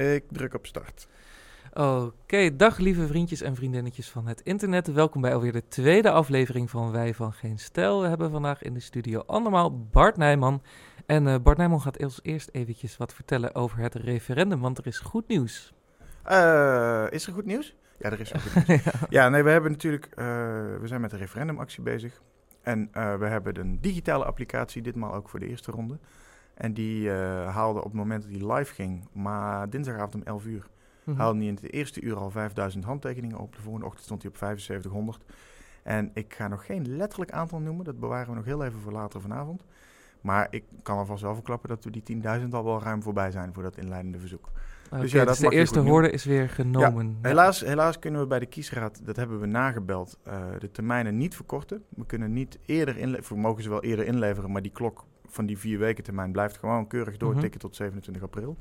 Ik druk op start. Oké, dag lieve vriendjes en vriendinnetjes van het internet. Welkom bij alweer de tweede aflevering van Wij van Geen Stijl. We hebben vandaag in de studio andermaal Bart Nijman. En uh, Bart Nijman gaat ons eerst eventjes wat vertellen over het referendum, want er is goed nieuws. Uh, is er goed nieuws? Ja, er is goed nieuws. ja. ja. nee, we hebben natuurlijk, uh, we zijn met de referendumactie bezig. En we hebben een digitale applicatie, ditmaal ook voor de eerste ronde. En die uh, haalde op het moment dat die live ging, maar dinsdagavond om 11 uur, mm haalde hij in het eerste uur al 5000 handtekeningen op. De volgende ochtend stond hij op 7500. En ik ga nog geen letterlijk aantal noemen, dat bewaren we nog heel even voor later vanavond. Maar ik kan alvast wel verklappen dat we die 10.000 al wel ruim voorbij zijn voor dat inleidende verzoek. Okay, dus ja, dat dus de eerste hoorde is weer genomen. Ja, helaas, helaas kunnen we bij de kiesraad, dat hebben we nagebeld, uh, de termijnen niet verkorten. We kunnen niet eerder inleveren, we mogen ze wel eerder inleveren, maar die klok van die vier weken termijn blijft gewoon keurig doortikken mhm. tot 27 april.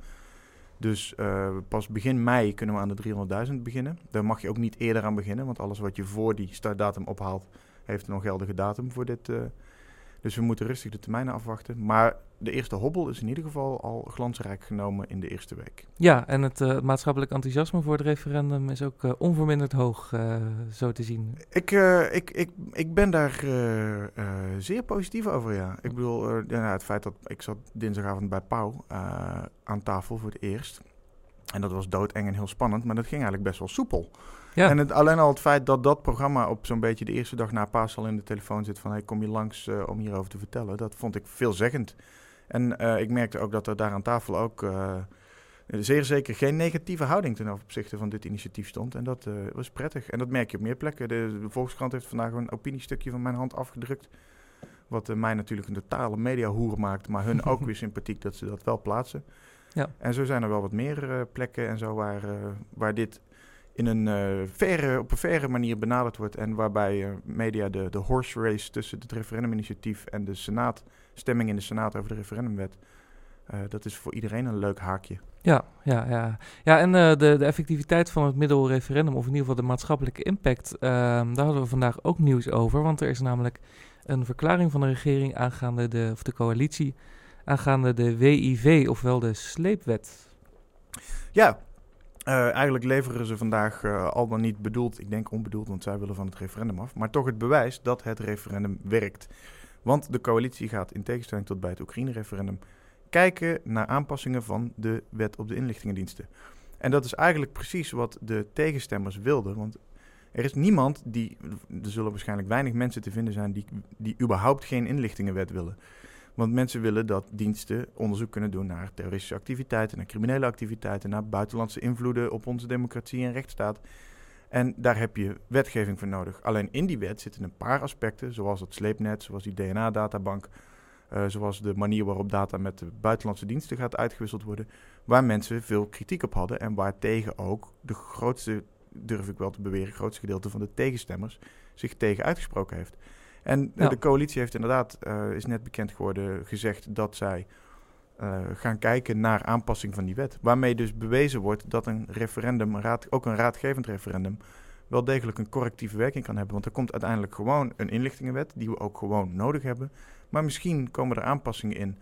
Dus uh, pas begin mei kunnen we aan de 300.000 beginnen. Daar mag je ook niet eerder aan beginnen, want alles wat je voor die startdatum ophaalt, heeft een geldige datum voor dit, uh, dus we moeten rustig de termijnen afwachten. Maar de eerste hobbel is in ieder geval al glansrijk genomen in de eerste week. Ja, en het uh, maatschappelijk enthousiasme voor het referendum is ook uh, onverminderd hoog, uh, zo te zien. Ik, ik, ik, ik ben daar zeer positief over, ja. Ik bedoel, ja, het feit dat ik zat dinsdagavond bij Pauw aan tafel voor het eerst. En dat was doodeng en heel spannend, maar dat ging eigenlijk best wel soepel. Ja. En het, alleen al het feit dat dat programma op zo'n beetje de eerste dag na paas al in de telefoon zit van... Hey, kom je langs uh, om hierover te vertellen, dat vond ik veelzeggend. En uh, ik merkte ook dat er daar aan tafel ook uh, zeer zeker geen negatieve houding ten opzichte van dit initiatief stond. En dat was prettig. En dat merk je op meer plekken. De, de Volkskrant heeft vandaag een opiniestukje van mijn hand afgedrukt. Wat mij natuurlijk een totale mediahoer maakt, maar hun ook weer sympathiek dat ze dat wel plaatsen. Ja. En zo zijn er wel wat meer plekken en zo waar, waar dit in een, uh, verre, op een verre manier benaderd wordt. En waarbij uh, media de, de horse race tussen het referenduminitiatief en de Senaat, stemming in de Senaat over de referendumwet. Uh, dat is voor iedereen een leuk haakje. Ja, ja, ja. ja en de, de effectiviteit van het middel referendum, of in ieder geval de maatschappelijke impact, ehm, daar hadden we vandaag ook nieuws over. Want er is namelijk een verklaring van de regering aangaande de, of de coalitie, aangaande de WIV, ofwel de sleepwet. Ja, uh, eigenlijk leveren ze vandaag uh, al dan niet bedoeld, ik denk onbedoeld, want zij willen van het referendum af, maar toch het bewijs dat het referendum werkt. Want de coalitie gaat in tegenstelling tot bij het Oekraïne-referendum kijken naar aanpassingen van de wet op de inlichtingendiensten. En dat is eigenlijk precies wat de tegenstemmers wilden, want er is niemand die, er zullen waarschijnlijk weinig mensen te vinden zijn die, die überhaupt geen inlichtingenwet willen. Want mensen willen dat diensten onderzoek kunnen doen naar terroristische activiteiten, naar criminele activiteiten, naar buitenlandse invloeden op onze democratie en rechtsstaat. En daar heb je wetgeving voor nodig. Alleen in die wet zitten een paar aspecten, zoals het sleepnet, zoals die DNA-databank, uh, zoals de manier waarop data met de buitenlandse diensten gaat uitgewisseld worden, waar mensen veel kritiek op hadden en waartegen ook de grootste, durf ik wel te beweren, grootste gedeelte van de tegenstemmers zich tegen uitgesproken heeft. En de coalitie heeft inderdaad, uh, is net bekend geworden, gezegd dat zij uh, gaan kijken naar aanpassing van die wet. Waarmee dus bewezen wordt dat een referendum, een raad, ook een raadgevend referendum, wel degelijk een correctieve werking kan hebben. Want er komt uiteindelijk gewoon een inlichtingenwet, die we ook gewoon nodig hebben. Maar misschien komen er aanpassingen in,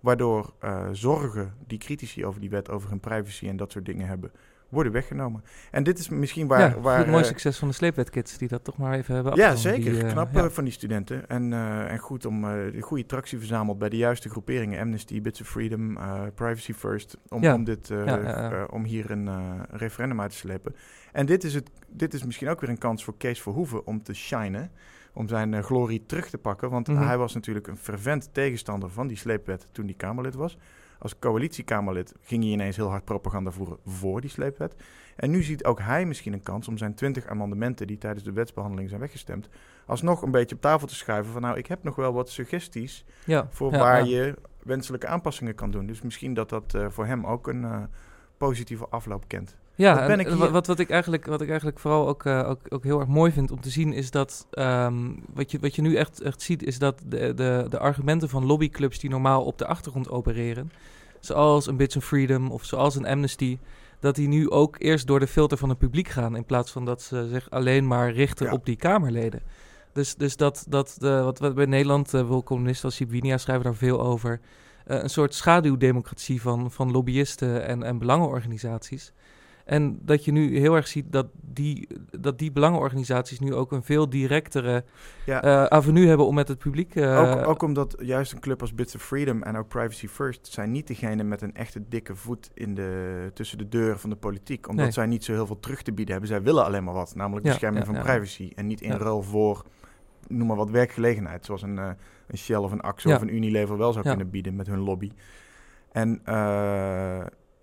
waardoor uh, zorgen die critici over die wet, over hun privacy en dat soort dingen hebben, worden weggenomen. En dit is misschien waar... Ja, waar, mooi uh, succes van de sleepwetkids die dat toch maar even hebben Ja, zeker. Die, uh, Knap ja. van die studenten. En, en goed om de goede tractie verzameld bij de juiste groeperingen. Amnesty, Bits of Freedom, Privacy First. Om, ja. om, dit, om hier een referendum uit te slepen. En dit is, het, dit is misschien ook weer een kans voor Kees Verhoeven om te shinen. Om zijn glorie terug te pakken. Want mm -hmm. hij was natuurlijk een fervent tegenstander van die sleepwet toen hij Kamerlid was. Als coalitiekamerlid ging hij ineens heel hard propaganda voeren voor die sleepwet. En nu ziet ook hij misschien een kans om zijn 20 amendementen die tijdens de wetsbehandeling zijn weggestemd, alsnog een beetje op tafel te schuiven van nou, ik heb nog wel wat suggesties ja, voor ja, waar ja. je wenselijke aanpassingen kan doen. Dus misschien dat dat uh, voor hem ook een uh, positieve afloop kent. Ja, ben ik hier... wat, wat, ik eigenlijk, wat ik eigenlijk vooral ook, uh, ook, ook heel erg mooi vind om te zien, is dat um, wat, je, wat je nu echt, echt ziet, is dat de, de, de argumenten van lobbyclubs die normaal op de achtergrond opereren, zoals een Bits of Freedom of zoals een Amnesty, dat die nu ook eerst door de filter van het publiek gaan, in plaats van dat ze zich alleen maar richten ja. op die Kamerleden. Dus, dus dat, dat de, wat, wat bij Nederland, uh, wil columnisten als Sibinia schrijven daar veel over. eh, een soort schaduwdemocratie van, van lobbyisten en, en belangenorganisaties. En dat je nu heel erg ziet dat die, dat die belangenorganisaties nu ook een veel directere Ja. eh, avenue hebben om met het publiek... eh, ook, ook omdat juist een club als Bits of Freedom en ook Privacy First zijn niet degene met een echte dikke voet in de, tussen de deuren van de politiek. Omdat Nee. zij niet zo heel veel terug te bieden hebben. Zij willen alleen maar wat, namelijk bescherming ja, van privacy. En niet in ruil voor, noem maar wat, werkgelegenheid. Zoals een, eh, een Shell of een Axo of een Unilever wel zou kunnen bieden met hun lobby. En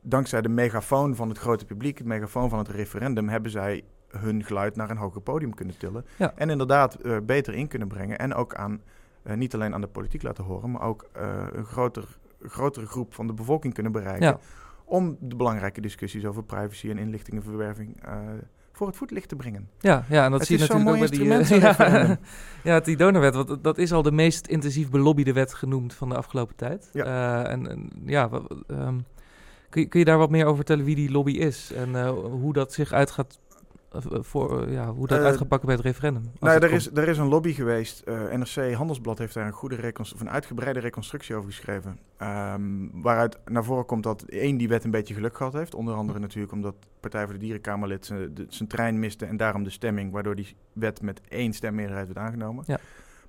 dankzij de megafoon van het grote publiek, het megafoon van het referendum, hebben zij hun geluid naar een hoger podium kunnen tillen. Ja. En inderdaad eh, beter in kunnen brengen. En ook aan, eh, niet alleen aan de politiek laten horen, maar ook eh, een groter, grotere groep van de bevolking kunnen bereiken. Ja. Om de belangrijke discussies over privacy en inlichtingenverwerving voor het voetlicht te brengen. Ja, ja, en dat Het zie je natuurlijk ook bij die... ja, ja, die donorwet, want dat- is al de meest intensief belobbide wet genoemd van de afgelopen tijd. Ja. En, en ja, ehm, kun, je, kun je daar wat meer over vertellen wie die lobby is en eh, hoe dat zich uitgaat eh, voor, eh, ja, hoe dat uit gaat pakken bij het referendum? Nou, er is, er is een lobby geweest. eh, NRC Handelsblad heeft daar een, goede of een uitgebreide reconstructie over geschreven. Ehm, waaruit naar voren komt dat één die wet een beetje geluk gehad heeft. Onder andere natuurlijk omdat Partij voor de Dierenkamerlid zijn, trein miste en daarom de stemming, waardoor die wet met één stemmeerderheid werd aangenomen. Ja.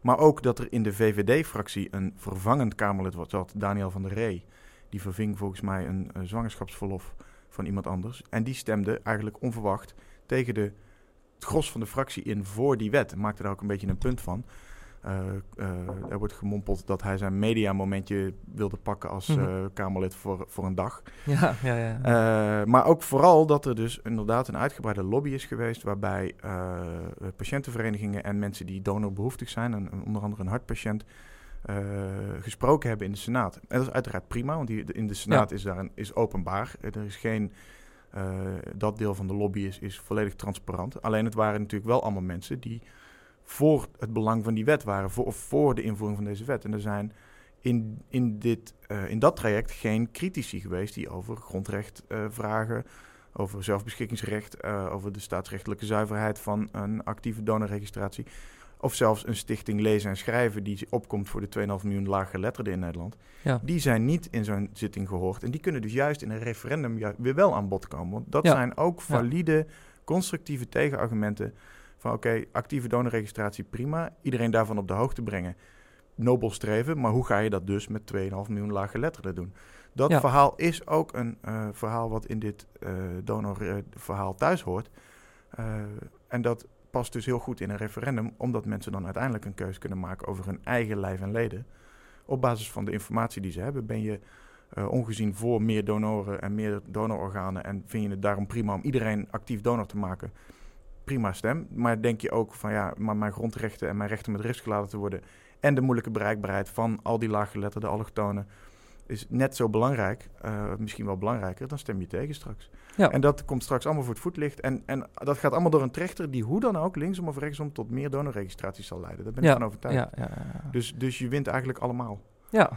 Maar ook dat er in de VVD-fractie een vervangend Kamerlid was, zat, Daniel van der Ree. Die verving volgens mij een, zwangerschapsverlof van iemand anders. En die stemde eigenlijk onverwacht tegen de het gros van de fractie in voor die wet. Maakte daar ook een beetje een punt van. Eh, eh, er wordt gemompeld dat hij zijn mediamomentje wilde pakken als Mhm. eh, Kamerlid voor, voor een dag. Ja, ja, ja. Maar ook vooral dat er dus inderdaad een uitgebreide lobby is geweest... waarbij patiëntenverenigingen en mensen die donorbehoeftig zijn... en onder andere een hartpatiënt... eh, gesproken hebben in de Senaat. En dat is uiteraard prima, want die, in de Senaat is, daar een, is openbaar. Eh, Er is geen eh, dat deel van de lobby is, is volledig transparant. Alleen het waren natuurlijk wel allemaal mensen die voor het belang van die wet waren, voor, of voor de invoering van deze wet. En er zijn in, in, dit, in dat traject geen critici geweest die over grondrecht vragen, over zelfbeschikkingsrecht, over de staatsrechtelijke zuiverheid van een actieve donorregistratie. Of zelfs een stichting lezen en schrijven die opkomt voor de 2,5 miljoen laaggeletterden in Nederland. Ja. Die zijn niet in zo'n zitting gehoord. En die kunnen dus juist in een referendum weer wel aan bod komen. Want dat Ja. zijn ook valide, constructieve tegenargumenten. Van oké, actieve donorregistratie prima. Iedereen daarvan op de hoogte brengen. Nobel streven. Maar hoe ga je dat dus met 2,5 miljoen laaggeletterden doen? Dat Ja. verhaal is ook een eh, verhaal wat in dit eh donorverhaal thuis hoort. Eh, en dat past dus heel goed in een referendum, omdat mensen dan uiteindelijk een keuze kunnen maken over hun eigen lijf en leden. Op basis van de informatie die ze hebben, ben je eh, ongezien voor meer donoren en meer donororganen en vind je het daarom prima om iedereen actief donor te maken. Prima stem. Maar denk je ook van ja, maar mijn grondrechten en mijn rechten met rust gelaten te worden en de moeilijke bereikbaarheid van al die laaggeletterden allochtonen is net zo belangrijk, eh, misschien wel belangrijker, dan stem je tegen straks. Ja. En dat komt straks allemaal voor het voetlicht. En, en dat gaat allemaal door een trechter die hoe dan ook, linksom of rechtsom, tot meer donorregistraties zal leiden. Daar ben ik ja, van overtuigd. ja, ja, ja. Dus, dus je wint eigenlijk allemaal. ja,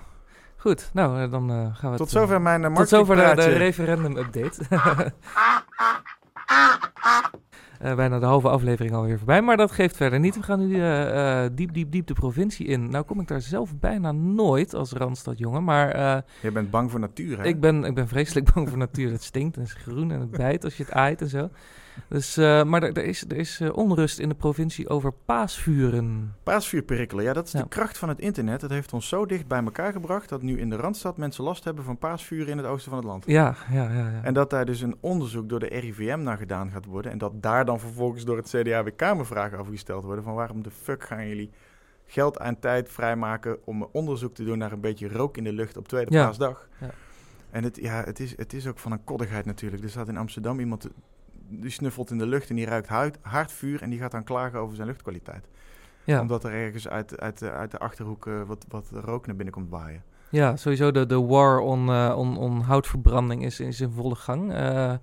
goed. Nou, eh, dan eh, gaan we Tot zover mijn uh, Tot zover de, de referendum-update. Eh, bijna de halve aflevering alweer voorbij, maar dat geeft verder niet. We gaan nu eh, eh, diep, diep, diep de provincie in. Nou kom ik daar zelf bijna nooit als Randstadjongen, maar Je bent bang voor natuur, hè? ik, ben, ik ben vreselijk bang voor natuur. Het stinkt en het is groen en het bijt als je het aait en zo. Dus, eh, maar er, er is, er is eh, onrust in de provincie over paasvuren. Paasvuurperikelen, ja, dat is Ja. de kracht van het internet. Het heeft ons zo dicht bij elkaar gebracht dat nu in de Randstad mensen last hebben van paasvuren in het oosten van het land. Ja, ja, ja. ja. En dat daar dus een onderzoek door de RIVM naar gedaan gaat worden. En dat daar dan vervolgens door het CDA weer kamervragen over gesteld worden. Van waarom de fuck gaan jullie geld en tijd vrijmaken om onderzoek te doen naar een beetje rook in de lucht op tweede Ja. paasdag. Ja. En het, ja, het, is, het is ook van een koddigheid natuurlijk. Er staat in Amsterdam iemand die snuffelt in de lucht en die ruikt huid, hard vuur en die gaat dan klagen over zijn luchtkwaliteit. ja. Omdat er ergens uit, uit, de- uit de achterhoek eh, wat, wat rook naar binnen komt waaien. Ja, sowieso de, de war on, eh, on, on houtverbranding is, is in volle gang. Eh,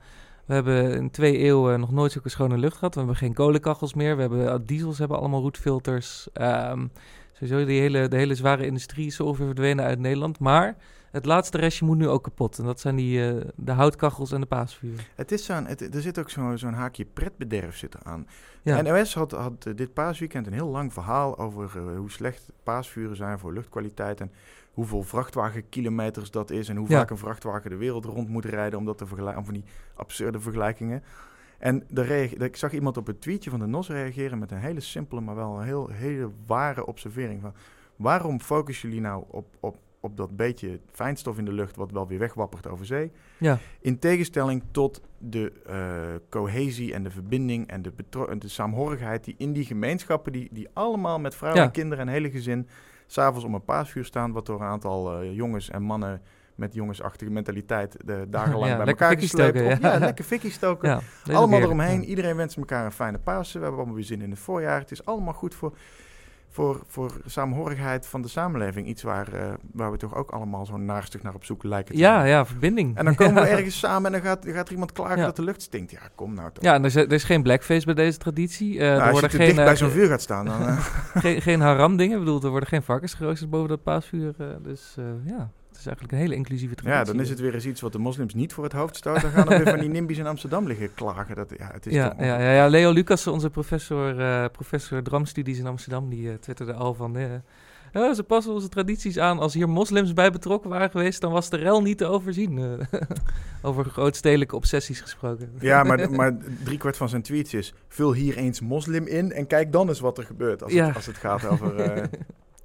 we hebben in twee eeuwen nog nooit zulke schone lucht gehad. We hebben geen kolenkachels meer. We hebben, eh, diesels hebben allemaal roetfilters. Ehm, sowieso die hele, de hele zware industrie is ongeveer verdwenen uit Nederland. Maar het laatste restje moet nu ook kapot. En dat zijn die, eh, de houtkachels en de paasvuren. Het is zo'n, er zit ook zo'n zo'n haakje pretbederf zit eraan. Ja. NOS had, had eh, dit paasweekend een heel lang verhaal over eh, hoe slecht paasvuren zijn voor luchtkwaliteit en hoeveel vrachtwagenkilometers dat is en hoe Ja. vaak een vrachtwagen de wereld rond moet rijden om dat te vergelijken, van die absurde vergelijkingen. En de ik zag iemand op het tweetje van de NOS reageren met een hele simpele, maar wel een heel, hele ware observering van waarom focussen jullie nou op, op, op dat beetje fijnstof in de lucht wat wel weer wegwappert over zee? Ja, In tegenstelling tot de eh, cohesie en de verbinding en de, en de saamhorigheid die in die gemeenschappen, die, die allemaal met vrouwen Ja. en kinderen en hele gezin, s'avonds om een paasvuur staan, wat door een aantal eh, jongens en mannen met jongensachtige mentaliteit de dagenlang Ja, bij elkaar stoken, op- ja. ja, lekker fikkie stoken. ja. allemaal eromheen. Iedereen wenst elkaar een fijne Pasen. We hebben allemaal weer zin in het voorjaar. Het is allemaal goed voor, voor, voor saamhorigheid van de samenleving. Iets waar, eh, waar we toch ook allemaal zo naarstig naar op zoek lijken te Ja, zijn. ja, verbinding. En dan komen we ergens samen en dan gaat, gaat er iemand klagen Ja. dat de lucht stinkt. Ja, kom nou toch. Ja, en er is, er is geen blackface bij deze traditie. Eh, Nou, er als je worden te geen, dicht eh, bij zo'n vuur gaat staan, dan... eh, geen, geen haram dingen. Ik bedoel, er worden geen varkens geroosterd boven dat paasvuur. eh, dus eh, ja, het is eigenlijk een hele inclusieve traditie. ja, dan is het weer eens iets wat de moslims niet voor het hoofd stoot. Dan gaan er weer van die nimbies in Amsterdam liggen klagen. Dat, ja, het is Ja, ja, ja, ja, Leo Lucas, onze professor, eh, professor dramstudies in Amsterdam, die eh, twitterde al van... eh, ja, ze passen onze tradities aan. Als hier moslims bij betrokken waren geweest, dan was de rel niet te overzien. Over grootstedelijke obsessies gesproken. Ja, maar, maar driekwart van zijn tweets is... vul hier eens moslim in en kijk dan eens wat er gebeurt. Als, Ja. het, als het gaat over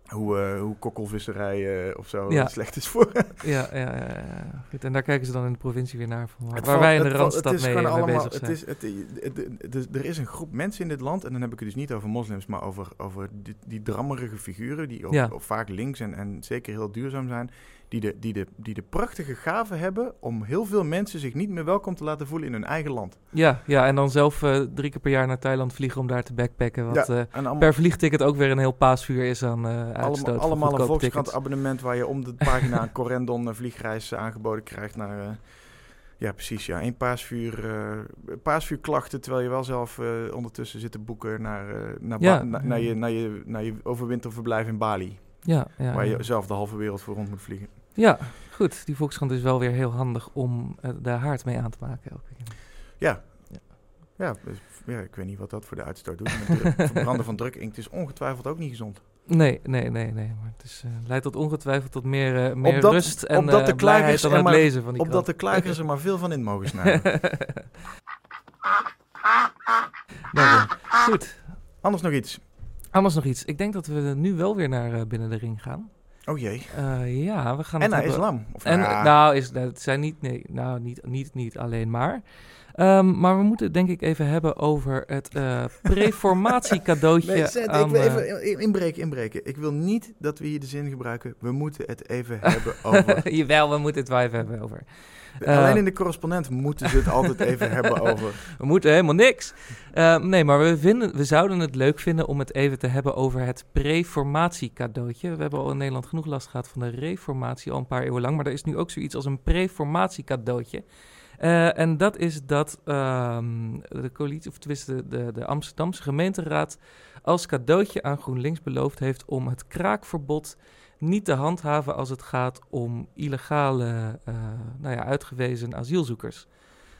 hoe, eh, hoe kokkelvisserij eh, of zo Ja. slecht is voor... ja, ja, ja, ja. Goed, en daar kijken ze dan in de provincie weer naar. Van, waar Het valt- wij in de het valt- Randstad het is mee, bezig het zijn. is, het, het- het- het- er is een groep mensen in dit land, en dan heb ik het dus niet over moslims, maar over, over die, die drammerige figuren, die ook, Ja. ook vaak links en, en zeker heel duurzaam zijn, die de, die, de, die de prachtige gave hebben om heel veel mensen zich niet meer welkom te laten voelen in hun eigen land. Ja, ja, en dan zelf eh, drie keer per jaar naar Thailand vliegen om daar te backpacken. Wat Ja, eh, allemaal, per vliegticket ook weer een heel paasvuur is aan eh allemaal, allemaal een Volkskrant abonnement waar je om de pagina een Corendon vliegreis aangeboden krijgt naar... ja, precies. Ja, één paasvuur, eh paasvuurklachten, terwijl je wel zelf ondertussen zit te boeken naar, naar, Ja. Ba- na- naar, je, naar, je, naar je overwinterverblijf in Bali. Ja, ja, waar ja. je zelf de halve wereld voor rond moet vliegen. Ja, goed. Die Volkskrant is wel weer heel handig om eh, de haard mee aan te maken. elke keer. Ja. Ja. Ja, dus, ja, ik weet niet wat dat voor de uitstoot doet. verbranden van druk inkt is ongetwijfeld ook niet gezond. Nee, nee, nee, nee. Maar het is, eh, leidt tot ongetwijfd tot meer, eh, meer Opdat- rust en opdat de klagers er het maar- lezen van die Opdat de klagers er maar veel van in mogen snijden. Daarom. Goed. Anders nog iets. Anders nog iets. Ik denk dat we nu wel weer naar binnen de ring gaan. Oh jee. Eh, ja, we gaan En naar hebben- islam. Of En nou, nou, is, het zijn niet, nee, nou, niet, niet, niet alleen maar. Ehm, maar we moeten het denk ik even hebben over het eh preformatiecadeautje. Nee, Zet, ik wil eh, even in- inbreken, inbreken. Ik wil niet dat we hier de zin gebruiken. We moeten het even hebben over. Jawel, we moeten het wel even hebben over. Eh, Alleen in de correspondent moeten ze het altijd even hebben over. We moeten helemaal niks. Eh, nee, maar we, vinden, we zouden het leuk vinden om het even te hebben over het preformatiecadeautje. We hebben al in Nederland genoeg last gehad van de reformatie al een paar eeuwen lang. Maar er is nu ook zoiets als een preformatiecadeautje. Eh, en dat is dat ehm, de coalitie, of tenminste de, de Amsterdamse gemeenteraad als cadeautje aan GroenLinks beloofd heeft om het kraakverbod niet te handhaven als het gaat om illegale, eh, nou ja, uitgewezen asielzoekers.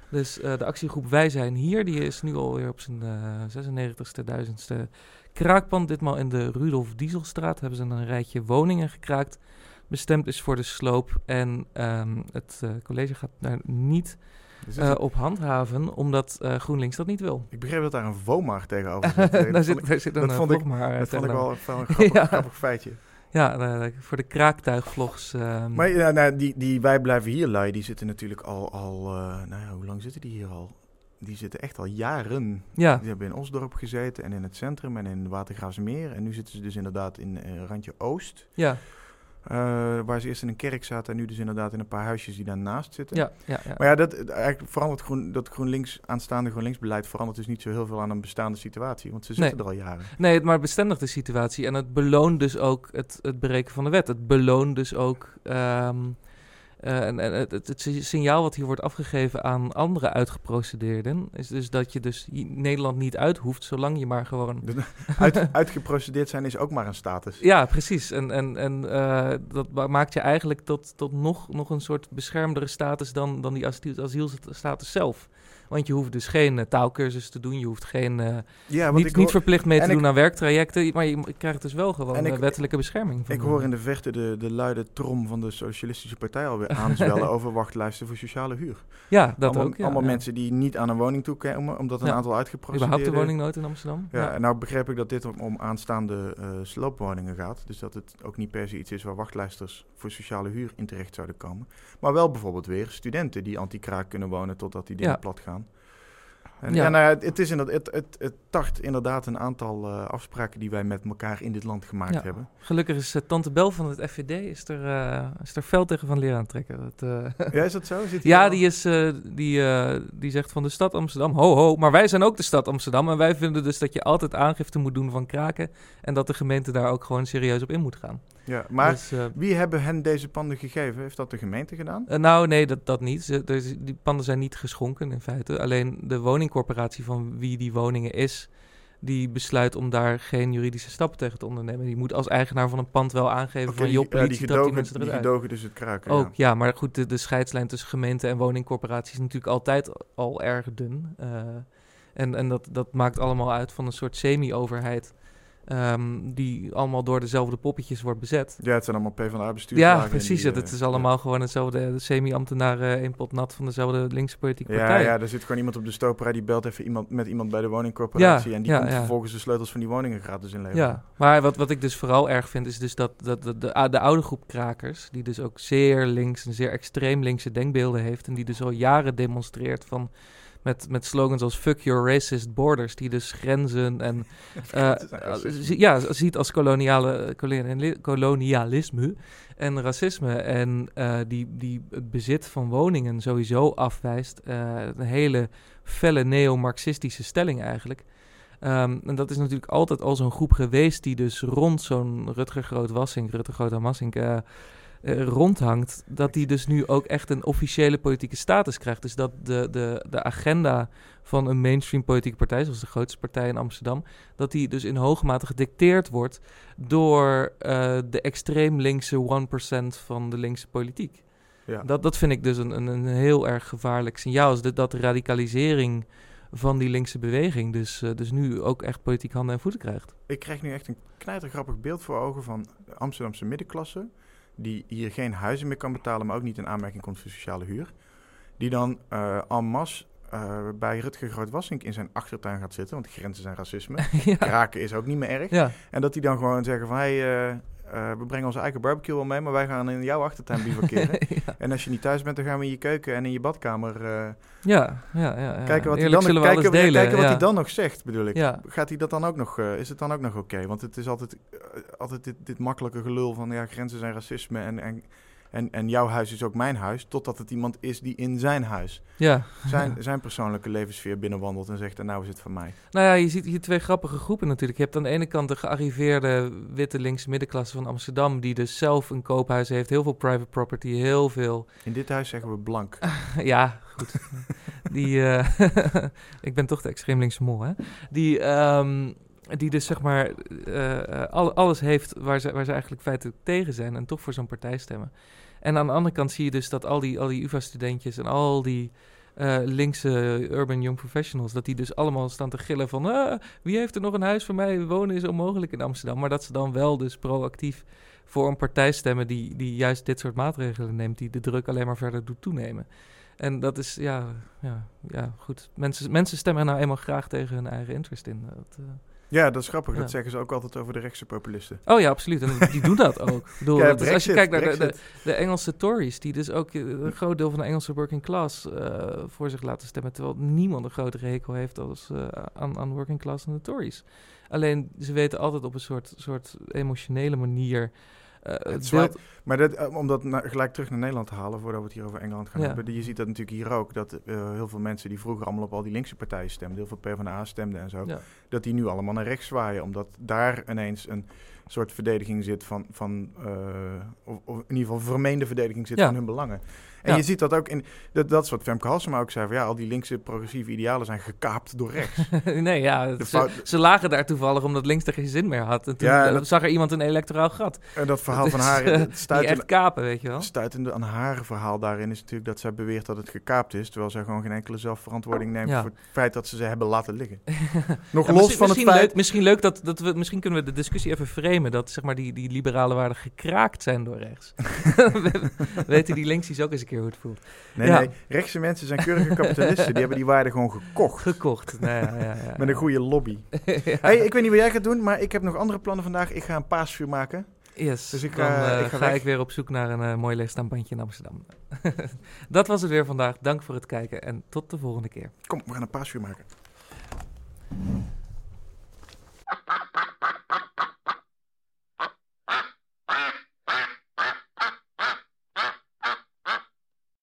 Dus eh, de actiegroep Wij Zijn Hier, die is nu alweer op zijn eh 96ste, duizendste kraakpand. Ditmaal in de Rudolf Dieselstraat hebben ze een rijtje woningen gekraakt. Bestemd is voor de sloop en ehm, het eh, college gaat daar niet Eh, op handhaven, omdat eh, GroenLinks dat niet wil. ik begreep dat daar een VOMAR tegenover zit. Dat daar, vond zit, ik- daar zit een dat eh, vond ik- eh, Dat vond ik wel, wel een grappig, Ja. grappig feitje. Ja, eh, voor de kraaktuigvlogs. ehm, Maar ja, nou, die, die Wij Blijven Hier lui, die zitten natuurlijk al, al eh, nou ja, hoe lang zitten die hier al? Die zitten echt al jaren. ja, Die hebben in Osdorp gezeten en in het centrum en in Watergraafsmeer. En nu zitten ze dus inderdaad in Randje Oost. ja, eh, waar ze eerst in een kerk zaten en nu dus inderdaad in een paar huisjes die daarnaast zitten. ja, ja, ja. Maar ja, dat, eigenlijk verandert groen, dat GroenLinks, aanstaande GroenLinks-beleid verandert dus niet zo heel veel aan een bestaande situatie. Want ze zitten er al jaren. Nee, het maar bestendigt de situatie. En het beloont dus ook het, het breken van de wet. Het beloont dus ook ehm, Eh, en en het, het, het signaal wat hier wordt afgegeven aan andere uitgeprocedeerden... is dus dat je dus Nederland niet uit hoeft... zolang je maar gewoon... Uit, uitgeprocedeerd zijn is ook maar een status. Ja, precies. En, en, en eh, dat ma- maakt je eigenlijk tot, tot nog, nog een soort beschermdere status dan, dan die asiel, asielstatus zelf. Want je hoeft dus geen eh, taalkursus te doen, je hoeft geen, eh, Ja, niet, verplicht mee te en doen ik- aan werktrajecten, maar je krijgt dus wel gewoon ik- eh, wettelijke bescherming. van ik hoor in de verte de, de luide trom van de Socialistische Partij alweer aanzwellen over wachtlijsten voor sociale huur. Ja, dat allemaal ook. Ja, allemaal ja. mensen die niet aan een woning toekomen, omdat een aantal Überhaupt uitgeprocedeerde... de woningnood in Amsterdam. Ja, en nou begreep ik dat dit om, om aanstaande eh, sloopwoningen gaat. Dus dat het ook niet per se iets is waar wachtlijsters voor sociale huur in terecht zouden komen. Maar wel bijvoorbeeld weer studenten die anti-kraak kunnen wonen totdat die dingen plat gaan. En, Ja. ja. nou het, is inderdaad, het, het, het tart inderdaad een aantal eh, afspraken die wij met elkaar in dit land gemaakt Ja. hebben. Gelukkig is eh, Tante Bel van het FVD is er, eh, is er fel tegen van leren aantrekken. Dat, Ja, is dat zo? Zit Ja, al- die, is, die, die zegt van de stad Amsterdam, ho ho, maar wij zijn ook de stad Amsterdam. En wij vinden dus dat je altijd aangifte moet doen van kraken. En dat de gemeente daar ook gewoon serieus op in moet gaan. Ja, maar Dus, wie hebben hen deze panden gegeven? Heeft dat de gemeente gedaan? nou, nee, dat, dat niet. Ze, die panden zijn niet geschonken in feite. Alleen de woningcorporatie van wie die woningen is, die besluit om daar geen juridische stappen tegen te ondernemen. Die moet als eigenaar van een pand wel aangeven van, joh, ja, die politie, die gedogen, mensen die eruit. gedogen dus het kraken. Ook, ja. ja, maar goed, de, de scheidslijn tussen gemeente en woningcorporatie is natuurlijk altijd al erg dun. Eh, en en dat, dat maakt allemaal uit van een soort semi-overheid. Ehm, die allemaal door dezelfde poppetjes wordt bezet. Ja, het zijn allemaal PvdA-bestuurslagen. Ja, precies. het, het is allemaal gewoon hetzelfde de semi-ambtenaren in pot nat van dezelfde linkse politieke Ja, partij. ja, er zit gewoon iemand op de stoperij die belt even iemand, met iemand bij de woningcorporatie. Ja, en die komt vervolgens de sleutels van die woningen gratis inleveren. Ja, maar wat, wat ik dus vooral erg vind, is dus dat, dat, dat de, de oude groep krakers, die dus ook zeer links en zeer extreem linkse denkbeelden heeft, en die dus al jaren demonstreert van met, met slogans als fuck your racist borders, die dus grenzen en eh, zie- ja, ziet als koloniale, koloniali- kolonialisme en racisme en eh, die, die het bezit van woningen sowieso afwijst. Eh, een hele felle neo-marxistische stelling eigenlijk. Ehm, en dat is natuurlijk altijd al zo'n groep geweest die dus rond zo'n Rutger Groot-Wassink, Rutger Groot-Amassink, eh, eh, rondhangt. Dat die dus nu ook echt een officiële politieke status krijgt. Dus dat de, de, de agenda van een mainstream politieke partij, zoals de grootste partij in Amsterdam, dat die dus in hoge mate gedicteerd wordt door eh, de extreem linkse 1% van de linkse politiek. Ja. Dat, dat vind ik dus een, een, een heel erg gevaarlijk signaal. Is dat, dat de radicalisering van die linkse beweging dus, eh, dus nu ook echt politiek handen en voeten krijgt. Ik krijg nu echt een knijtergrappig beeld voor ogen van de Amsterdamse middenklasse. Die hier geen huizen meer kan betalen, maar ook niet in aanmerking komt voor sociale huur. Die dan eh en masse eh, bij Rutger Groot-Wassink in zijn achtertuin gaat zitten. Want grenzen zijn racisme. ja. Kraken is ook niet meer erg. ja, En dat die dan gewoon zeggen van... Hey, eh, eh, we brengen onze eigen barbecue wel mee, maar wij gaan in jouw achtertuin bivakeren. ja. en als je niet thuis bent, dan gaan we in je keuken en in je badkamer... eh, Ja, ja, ja, ja. kijken wat, hij dan, kijken, delen. kijken wat ja. hij dan nog zegt, bedoel ik. Ja. Gaat hij dat dan ook nog, eh, is het dan ook nog oké? Want het is altijd, altijd dit, dit makkelijke gelul van ja, grenzen zijn racisme en, en, en, en jouw huis is ook mijn huis. Totdat het iemand is die in zijn huis Ja. zijn, zijn persoonlijke levensfeer binnenwandelt en zegt en nou is het van mij. Nou ja, je ziet hier twee grappige groepen natuurlijk. Je hebt aan de ene kant de gearriveerde witte linkse middenklasse van Amsterdam, die dus zelf een koophuis heeft, heel veel private property, heel veel In dit huis zeggen we blank. ja, goed. Die, eh, ik ben toch de extreem linkse mol, hè? Die, ehm, die dus zeg maar al, alles heeft waar ze, waar ze eigenlijk feitelijk tegen zijn en toch voor zo'n partij stemmen. En aan de andere kant zie je dus dat al die, al die UvA-studentjes en al die eh, linkse urban young professionals, dat die dus allemaal staan te gillen van "Ah, wie heeft er nog een huis voor mij? Wonen is onmogelijk in Amsterdam. Maar dat ze dan wel dus proactief voor een partij stemmen die, die juist dit soort maatregelen neemt, die de druk alleen maar verder doet toenemen. En dat is, ja, ja, ja goed. Mensen, mensen stemmen nou eenmaal graag tegen hun eigen interest in. Dat, eh, Ja, dat is grappig. Ja. Dat zeggen ze ook altijd over de rechtse populisten. Oh ja, absoluut. En die doen dat ook. Ik bedoel, Ja, is- als je kijkt naar de, de Engelse Tories, die dus ook eh, een groot deel van de Engelse working class eh, voor zich laten stemmen, terwijl niemand een grotere hekel heeft als eh, aan, aan working class en de Tories. Alleen ze weten altijd op een soort, soort emotionele manier. Eh, het zwaait- beeld- Maar dat, eh, om dat na- gelijk terug naar Nederland te halen, voordat we het hier over Engeland gaan Ja. hebben. Je ziet dat natuurlijk hier ook, dat eh, heel veel mensen die vroeger allemaal op al die linkse partijen stemden, heel veel PvdA stemden en zo, ja. dat die nu allemaal naar rechts zwaaien. Omdat daar ineens een, soort verdediging zit van, van of, of, in ieder geval vermeende verdediging zit van hun belangen. En Ja. je ziet dat ook in, dat, dat is wat Femke Halsema ook zei, van ja, al die linkse progressieve idealen zijn gekaapt door rechts. nee, ja, ze, lagen daar toevallig omdat links er geen zin meer had. En toen Ja, eh, dat- zag er iemand een electoraal gat. En dat verhaal Dat van is, haar, eh, het Die stuitende, echt kapen, weet je wel. stuitende aan haar verhaal daarin is natuurlijk dat zij beweert dat het gekaapt is, terwijl zij gewoon geen enkele zelfverantwoording neemt Ja. voor het feit dat ze ze hebben laten liggen. Nog los van het feit... leuk, misschien leuk dat, dat we, misschien kunnen we de discussie even framen dat zeg maar die, die liberale waarden gekraakt zijn door rechts. We- Weten die linksies ook eens een keer het voelt. Nee, nee. Rechtse mensen zijn keurige kapitalisten. Die hebben die waarde gewoon gekocht. Gekocht, nou, ja, ja, Met een goede lobby. hey, ik weet niet wat jij gaat doen, maar ik heb nog andere plannen vandaag. Ik ga een paasvuur maken. Yes, dus ik, dan, uh, ik eh, ga, ik weer op zoek naar een eh, mooi leegstaanbandje in Amsterdam. dat was het weer vandaag. Dank voor het kijken en tot de volgende keer. Kom, we gaan een paasvuur maken.